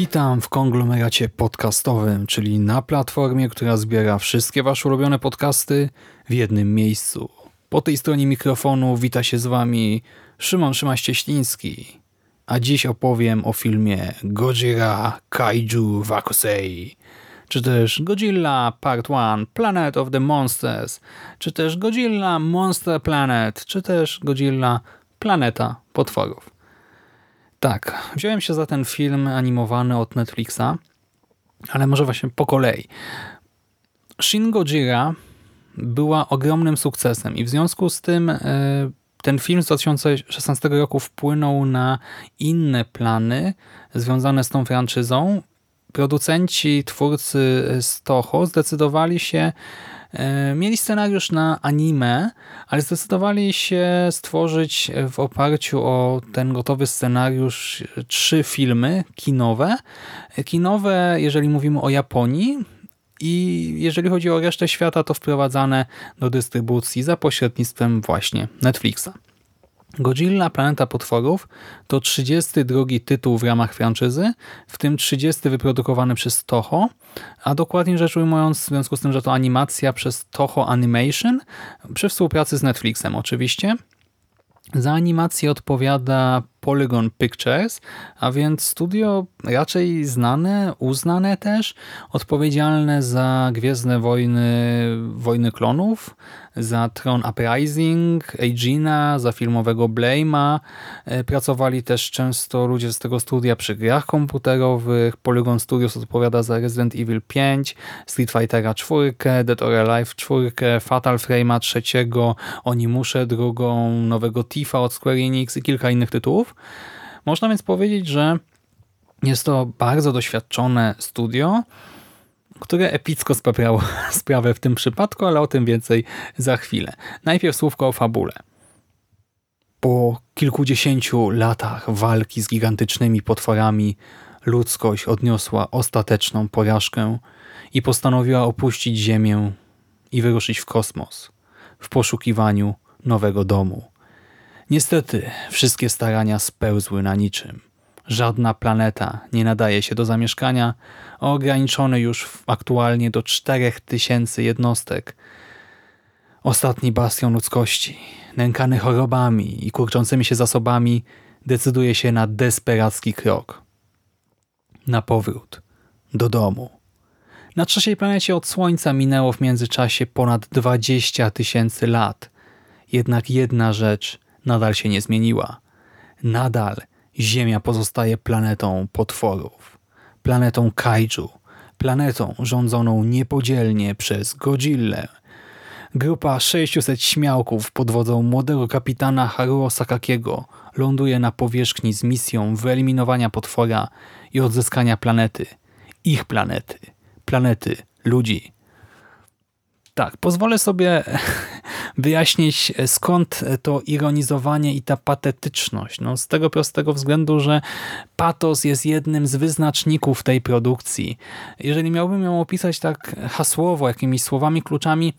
Witam w konglomeracie podcastowym, czyli na platformie, która zbiera wszystkie Wasze ulubione podcasty w jednym miejscu. Po tej stronie mikrofonu wita się z Wami Szymon Szymaś-Cieśliński, a dziś opowiem o filmie Godzilla Kaiju Wakusei, czy też Godzilla Part 1 Planet of the Monsters, czy też Godzilla Monster Planet, czy też Godzilla Planeta Potworów. Tak, wziąłem się za ten film animowany od Netflixa, ale może właśnie po kolei. Shin Godzilla była ogromnym sukcesem i w związku z tym e, ten film z 2016 roku wpłynął na inne plany związane z tą franczyzą. Producenci, twórcy z Toho zdecydowali się mieli scenariusz na anime, ale zdecydowali się stworzyć w oparciu o ten gotowy scenariusz trzy filmy kinowe. Kinowe, jeżeli mówimy o Japonii, i jeżeli chodzi o resztę świata, to wprowadzane do dystrybucji za pośrednictwem właśnie Netflixa. Godzilla Planeta Potworów to 32 tytuł w ramach franczyzy, w tym 30 wyprodukowany przez Toho, a dokładnie rzecz ujmując w związku z tym, że to animacja przez Toho Animation przy współpracy z Netflixem oczywiście. Za animację odpowiada Polygon Pictures, a więc studio raczej znane, uznane też, odpowiedzialne za Gwiezdne Wojny, Wojny Klonów, za Tron Uprising, Aegina, za filmowego Blame'a. E, pracowali też często ludzie z tego studia przy grach komputerowych. Polygon Studios odpowiada za Resident Evil 5, Street Fightera 4, Dead or Alive 4, Fatal Frame'a 3, Onimuszę drugą, nowego Tifa od Square Enix i kilka innych tytułów. Można więc powiedzieć, że jest to bardzo doświadczone studio, które epicko sprawiało sprawę w tym przypadku, ale o tym więcej za chwilę. Najpierw słówko o fabule. Po kilkudziesięciu latach walki z gigantycznymi potworami ludzkość odniosła ostateczną porażkę i postanowiła opuścić Ziemię i wyruszyć w kosmos w poszukiwaniu nowego domu. Niestety, wszystkie starania spełzły na niczym. Żadna planeta nie nadaje się do zamieszkania, ograniczony już aktualnie do 4000 jednostek. Ostatni bastion ludzkości, nękany chorobami i kurczącymi się zasobami, decyduje się na desperacki krok. Na powrót. Do domu. Na trzeciej planecie od Słońca minęło w międzyczasie ponad 20 tysięcy lat. Jednak jedna rzecz nadal się nie zmieniła. Nadal Ziemia pozostaje planetą potworów, planetą kaiju, planetą rządzoną niepodzielnie przez Godzillę. Grupa 600 śmiałków pod wodzą młodego kapitana Haruo Sakakiego ląduje na powierzchni z misją wyeliminowania potwora i odzyskania planety. Ich planety. Planety ludzi. Tak, pozwolę sobie wyjaśnić skąd to ironizowanie i ta patetyczność. No, z tego prostego względu, że patos jest jednym z wyznaczników tej produkcji. Jeżeli miałbym ją opisać tak hasłowo, jakimiś słowami, kluczami,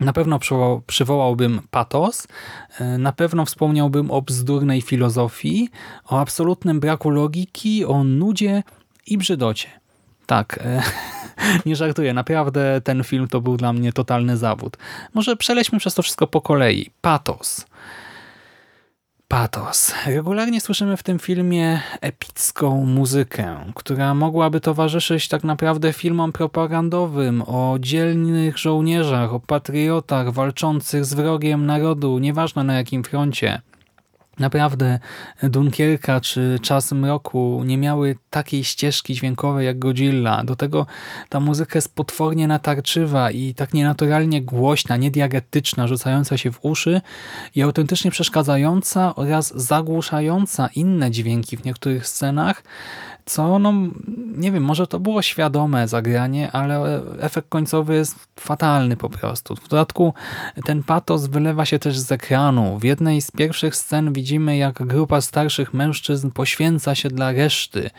na pewno przywołałbym patos, na pewno wspomniałbym o bzdurnej filozofii, o absolutnym braku logiki, o nudzie i brzydocie. Tak, e, nie żartuję, naprawdę ten film to był dla mnie totalny zawód. Może przelećmy przez to wszystko po kolei. Patos. Patos. Regularnie słyszymy w tym filmie epicką muzykę, która mogłaby towarzyszyć tak naprawdę filmom propagandowym o dzielnych żołnierzach, o patriotach walczących z wrogiem narodu, nieważne na jakim froncie. Naprawdę Dunkierka czy Czas Mroku nie miały takiej ścieżki dźwiękowej jak Godzilla. Do tego ta muzyka jest potwornie natarczywa i tak nienaturalnie głośna, niediagetyczna, rzucająca się w uszy i autentycznie przeszkadzająca oraz zagłuszająca inne dźwięki w niektórych scenach, co, no nie wiem, może to było świadome zagranie, ale efekt końcowy jest fatalny po prostu. W dodatku ten patos wylewa się też z ekranu. W jednej z pierwszych scen widzimy, jak grupa starszych mężczyzn poświęca się dla reszty,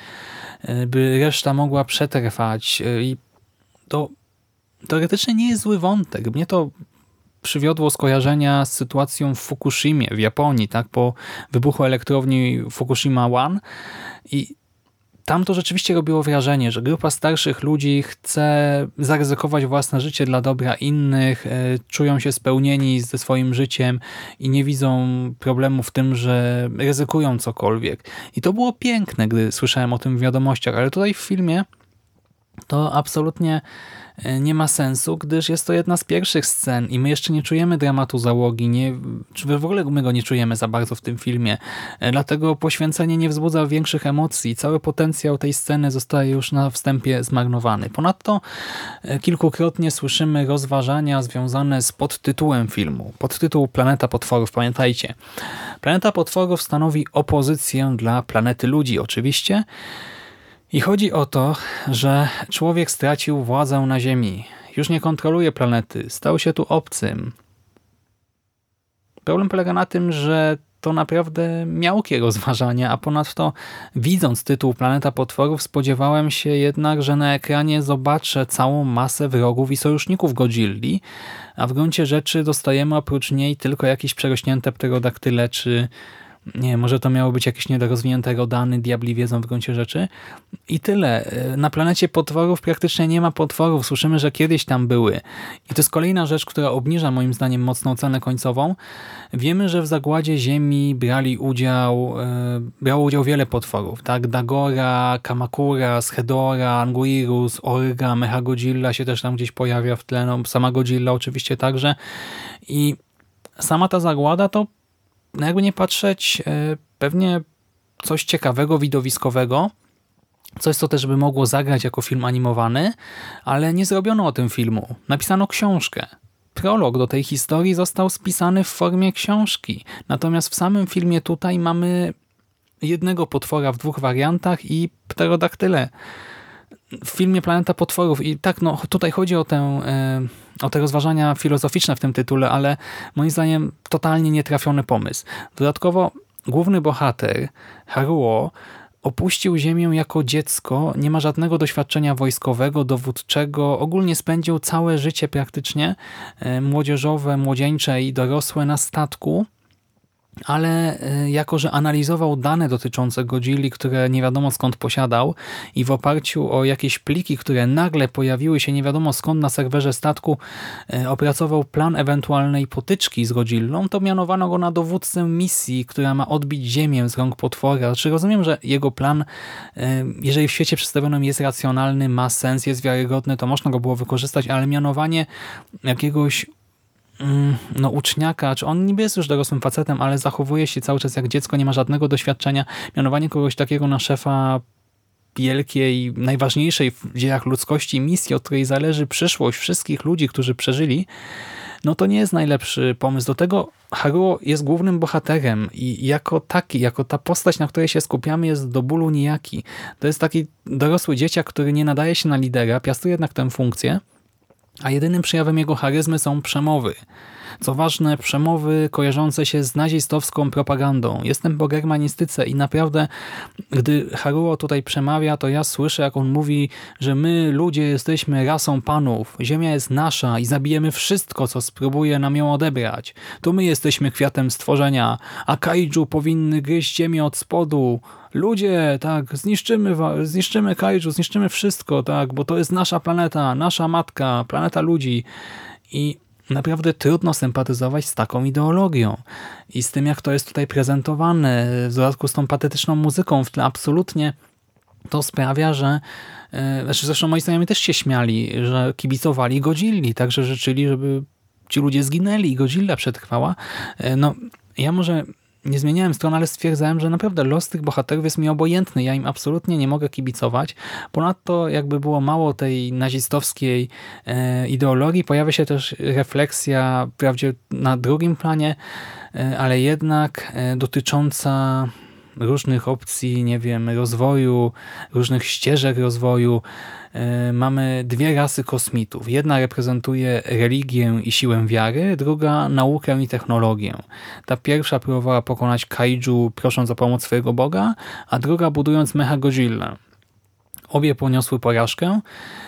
by reszta mogła przetrwać e, i to teoretycznie nie jest zły wątek. Mnie to przywiodło skojarzenia z sytuacją w Fukushimie w Japonii, tak po wybuchu elektrowni Fukushima One i tam to rzeczywiście robiło wrażenie, że grupa starszych ludzi chce zaryzykować własne życie dla dobra innych, e, czują się spełnieni ze swoim życiem i nie widzą problemu w tym, że ryzykują cokolwiek. I to było piękne, gdy słyszałem o tym w wiadomościach, ale tutaj w filmie to absolutnie nie ma sensu, gdyż jest to jedna z pierwszych scen i my jeszcze nie czujemy dramatu załogi, nie, czy w ogóle my go nie czujemy za bardzo w tym filmie. E, dlatego poświęcenie nie wzbudza większych emocji. Cały potencjał tej sceny zostaje już na wstępie zmarnowany. Ponadto e, kilkukrotnie słyszymy rozważania związane z podtytułem filmu. Podtytuł Planeta Potworów, pamiętajcie. Planeta Potworów stanowi opozycję dla planety ludzi oczywiście, i chodzi o to, że człowiek stracił władzę na Ziemi. Już nie kontroluje planety. Stał się tu obcym. Problem polega na tym, że to naprawdę miałkie rozważania, a ponadto widząc tytuł Planeta Potworów spodziewałem się jednak, że na ekranie zobaczę całą masę wrogów i sojuszników Godzilli, a w gruncie rzeczy dostajemy oprócz niej tylko jakieś przerośnięte pterodaktyle czy nie może to miało być jakieś niedorozwinięte rodany, diabli wiedzą w gruncie rzeczy. I tyle. Na planecie potworów praktycznie nie ma potworów. Słyszymy, że kiedyś tam były. I to jest kolejna rzecz, która obniża moim zdaniem mocną cenę końcową. Wiemy, że w zagładzie Ziemi brali udział, e, brało udział wiele potworów. tak? Dagora, Kamakura, Schedora, Anguirus, Orga, Mechagodzilla się też tam gdzieś pojawia w tle. No, sama Godzilla oczywiście także. I sama ta zagłada to no jakby nie patrzeć, e, pewnie coś ciekawego, widowiskowego, coś, co też by mogło zagrać jako film animowany, ale nie zrobiono o tym filmu. Napisano książkę. Prolog do tej historii został spisany w formie książki. Natomiast w samym filmie tutaj mamy jednego potwora w dwóch wariantach i pterodaktyle w filmie Planeta Potworów i tak, no tutaj chodzi o, tę, e, o te rozważania filozoficzne w tym tytule, ale moim zdaniem totalnie nietrafiony pomysł. Dodatkowo główny bohater, Haruo, opuścił ziemię jako dziecko, nie ma żadnego doświadczenia wojskowego, dowódczego, ogólnie spędził całe życie praktycznie e, młodzieżowe, młodzieńcze i dorosłe na statku, ale e, jako, że analizował dane dotyczące Godzilli, które nie wiadomo skąd posiadał i w oparciu o jakieś pliki, które nagle pojawiły się nie wiadomo skąd na serwerze statku, e, opracował plan ewentualnej potyczki z Godzillą, to mianowano go na dowódcę misji, która ma odbić ziemię z rąk potwora. Czy znaczy, rozumiem, że jego plan, e, jeżeli w świecie przedstawionym jest racjonalny, ma sens, jest wiarygodny, to można go było wykorzystać, ale mianowanie jakiegoś no, uczniaka, czy on niby jest już dorosłym facetem, ale zachowuje się cały czas jak dziecko, nie ma żadnego doświadczenia. Mianowanie kogoś takiego na szefa wielkiej, najważniejszej w dziejach ludzkości misji, od której zależy przyszłość wszystkich ludzi, którzy przeżyli, no to nie jest najlepszy pomysł. Do tego Haruo jest głównym bohaterem i jako taki, jako ta postać, na której się skupiamy jest do bólu nijaki. To jest taki dorosły dzieciak, który nie nadaje się na lidera, piastuje jednak tę funkcję, a jedynym przejawem jego charyzmy są przemowy. Co ważne, przemowy kojarzące się z nazistowską propagandą. Jestem po germanistyce i naprawdę, gdy Haruo tutaj przemawia, to ja słyszę, jak on mówi, że my, ludzie, jesteśmy rasą panów. Ziemia jest nasza i zabijemy wszystko, co spróbuje nam ją odebrać. To my jesteśmy kwiatem stworzenia, a kaiju powinny gryźć ziemię od spodu. Ludzie, tak, zniszczymy, zniszczymy kaiju, zniszczymy wszystko, tak, bo to jest nasza planeta, nasza matka, planeta ludzi. I naprawdę trudno sympatyzować z taką ideologią i z tym, jak to jest tutaj prezentowane, w dodatku z tą patetyczną muzyką w tle absolutnie to sprawia, że e, znaczy zresztą moi znajomi też się śmiali, że kibicowali Godzilli, także życzyli, żeby ci ludzie zginęli i Godzilla przetrwała. E, no, ja może nie zmieniałem stron, ale stwierdzałem, że naprawdę los tych bohaterów jest mi obojętny. Ja im absolutnie nie mogę kibicować. Ponadto jakby było mało tej nazistowskiej e, ideologii, pojawia się też refleksja wprawdzie na drugim planie, e, ale jednak e, dotycząca różnych opcji, nie wiem, rozwoju, różnych ścieżek rozwoju. E, mamy dwie rasy kosmitów. Jedna reprezentuje religię i siłę wiary, druga naukę i technologię. Ta pierwsza próbowała pokonać kaiju prosząc o pomoc swojego boga, a druga budując mecha Godzilla. Obie poniosły porażkę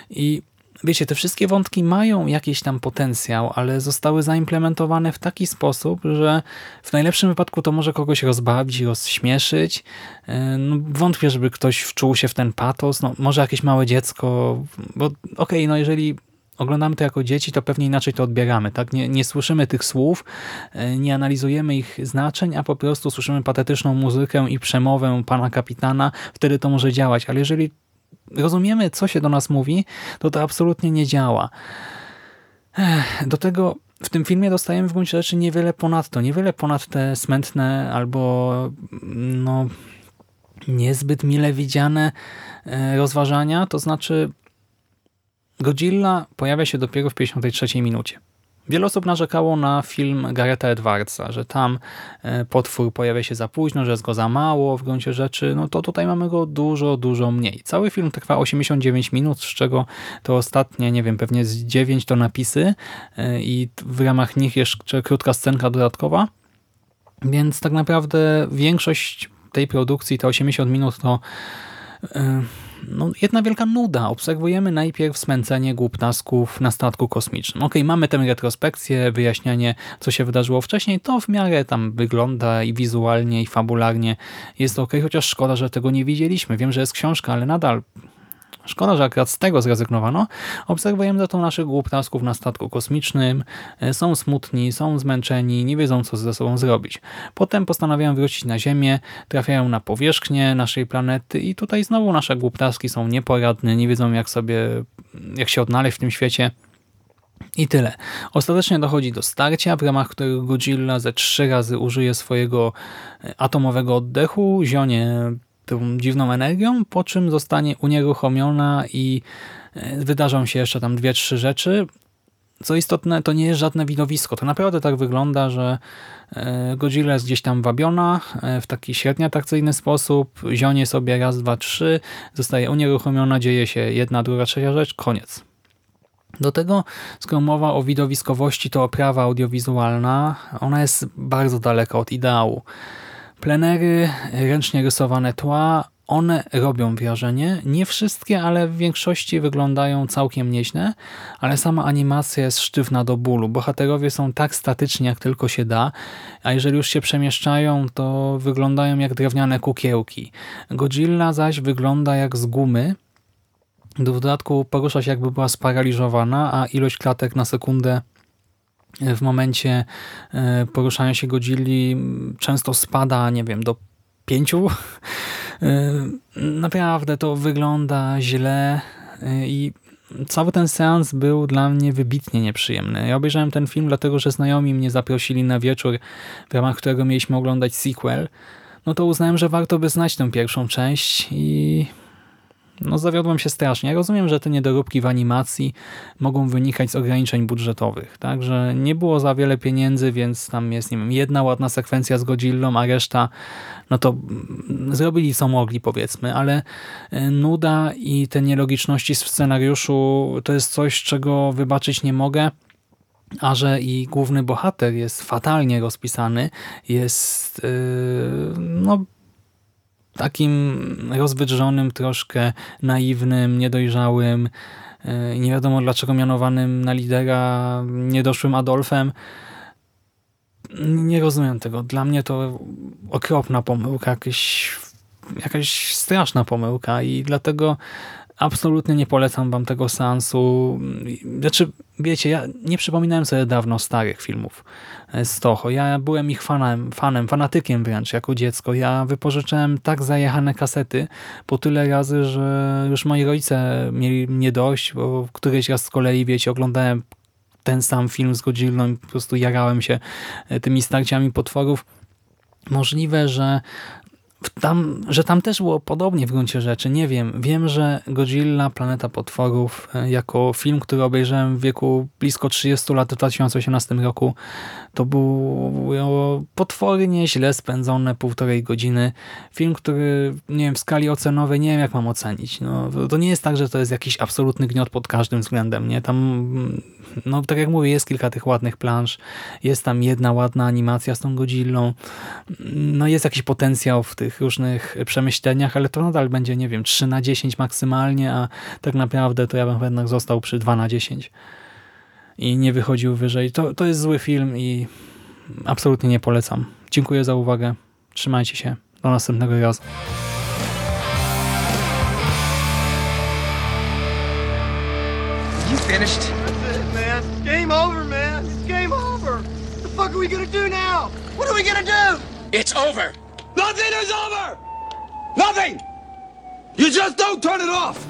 i wiecie, te wszystkie wątki mają jakiś tam potencjał, ale zostały zaimplementowane w taki sposób, że w najlepszym wypadku to może kogoś rozbawić, rozśmieszyć. E, no, wątpię, żeby ktoś wczuł się w ten patos. No, może jakieś małe dziecko, bo okej, okay, no jeżeli oglądamy to jako dzieci, to pewnie inaczej to odbieramy. tak? Nie, nie słyszymy tych słów, e, nie analizujemy ich znaczeń, a po prostu słyszymy patetyczną muzykę i przemowę pana kapitana. Wtedy to może działać, ale jeżeli rozumiemy, co się do nas mówi, to to absolutnie nie działa. Do tego w tym filmie dostajemy w gruncie rzeczy niewiele ponad to, niewiele ponad te smętne albo no, niezbyt mile widziane e, rozważania, to znaczy Godzilla pojawia się dopiero w 53 minucie. Wiele osób narzekało na film Garetha Edwardsa, że tam e, potwór pojawia się za późno, że jest go za mało w gruncie rzeczy. No to tutaj mamy go dużo, dużo mniej. Cały film trwa 89 minut, z czego to ostatnie, nie wiem, pewnie z 9 to napisy e, i w ramach nich jeszcze krótka scenka dodatkowa. Więc tak naprawdę większość tej produkcji, te 80 minut to e, no, jedna wielka nuda. Obserwujemy najpierw smęcenie głuptasków na statku kosmicznym. Ok, mamy tę retrospekcję, wyjaśnianie, co się wydarzyło wcześniej. To w miarę tam wygląda i wizualnie, i fabularnie jest ok, chociaż szkoda, że tego nie widzieliśmy. Wiem, że jest książka, ale nadal Szkoda, że akurat z tego zrezygnowano. Obserwujemy za to naszych głuptasków na statku kosmicznym. E, są smutni, są zmęczeni, nie wiedzą co ze sobą zrobić. Potem postanawiają wrócić na Ziemię, trafiają na powierzchnię naszej planety i tutaj znowu nasze głuptaski są nieporadne, nie wiedzą jak sobie, jak się odnaleźć w tym świecie. I tyle. Ostatecznie dochodzi do starcia, w ramach którego Godzilla ze trzy razy użyje swojego e, atomowego oddechu, zionie tą dziwną energią, po czym zostanie unieruchomiona i e, wydarzą się jeszcze tam dwie, trzy rzeczy. Co istotne, to nie jest żadne widowisko. To naprawdę tak wygląda, że e, Godzilla jest gdzieś tam wabiona e, w taki średnio atrakcyjny sposób, zionie sobie raz, dwa, trzy, zostaje unieruchomiona, dzieje się jedna, druga, trzecia rzecz, koniec. Do tego, skoro mowa o widowiskowości, to oprawa audiowizualna, ona jest bardzo daleka od ideału. Plenery, ręcznie rysowane tła, one robią wrażenie. Nie wszystkie, ale w większości wyglądają całkiem nieźle, ale sama animacja jest sztywna do bólu. Bohaterowie są tak statyczni, jak tylko się da, a jeżeli już się przemieszczają, to wyglądają jak drewniane kukiełki. Godzilla zaś wygląda jak z gumy, w dodatku porusza się jakby była sparaliżowana, a ilość klatek na sekundę w momencie e, poruszania się Godzilli często spada, nie wiem, do pięciu. E, naprawdę to wygląda źle e, i cały ten seans był dla mnie wybitnie nieprzyjemny. Ja obejrzałem ten film dlatego, że znajomi mnie zaprosili na wieczór, w ramach którego mieliśmy oglądać sequel. No to uznałem, że warto by znać tę pierwszą część i no zawiodłem się strasznie. Rozumiem, że te niedoróbki w animacji mogą wynikać z ograniczeń budżetowych, tak, że nie było za wiele pieniędzy, więc tam jest, nie wiem, jedna ładna sekwencja z Godzillą, a reszta, no to mm, zrobili co mogli, powiedzmy, ale e, nuda i te nielogiczności w scenariuszu to jest coś, czego wybaczyć nie mogę. A że i główny bohater jest fatalnie rozpisany, jest yy, no takim rozwydrzonym, troszkę naiwnym, niedojrzałym, e, nie wiadomo dlaczego mianowanym na lidera niedoszłym Adolfem. Nie rozumiem tego. Dla mnie to okropna pomyłka, jakaś, jakaś straszna pomyłka i dlatego absolutnie nie polecam wam tego seansu. Znaczy, wiecie, ja nie przypominałem sobie dawno starych filmów z Toho. Ja byłem ich fanem, fanem, fanatykiem wręcz jako dziecko. Ja wypożyczałem tak zajechane kasety po tyle razy, że już moi rodzice mieli mnie dość, bo któryś raz z kolei, wiecie, oglądałem ten sam film z Godzillą i po prostu jarałem się tymi starciami potworów. Możliwe, że tam, że tam też było podobnie w gruncie rzeczy. Nie wiem. Wiem, że Godzilla, Planeta Potworów, e, jako film, który obejrzałem w wieku blisko 30 lat w 2018 roku, to było potwornie źle spędzone półtorej godziny. Film, który, nie wiem, w skali ocenowej nie wiem, jak mam ocenić. No, to nie jest tak, że to jest jakiś absolutny gniot pod każdym względem, nie? Tam, mm, no tak jak mówię, jest kilka tych ładnych plansz, jest tam jedna ładna animacja z tą Godzillą, no jest jakiś potencjał w tych różnych przemyśleniach, ale to nadal będzie, nie wiem, 3 na 10 maksymalnie, a tak naprawdę to ja bym jednak został przy 2 na 10 i nie wychodził wyżej. To, to jest zły film i absolutnie nie polecam. Dziękuję za uwagę. Trzymajcie się. Do następnego razu. You finished? That's it, man. Game over, man. It's game over. What the fuck are we gonna do now? What are we gonna do? It's over. Nothing is over! Nothing! You just don't turn it off!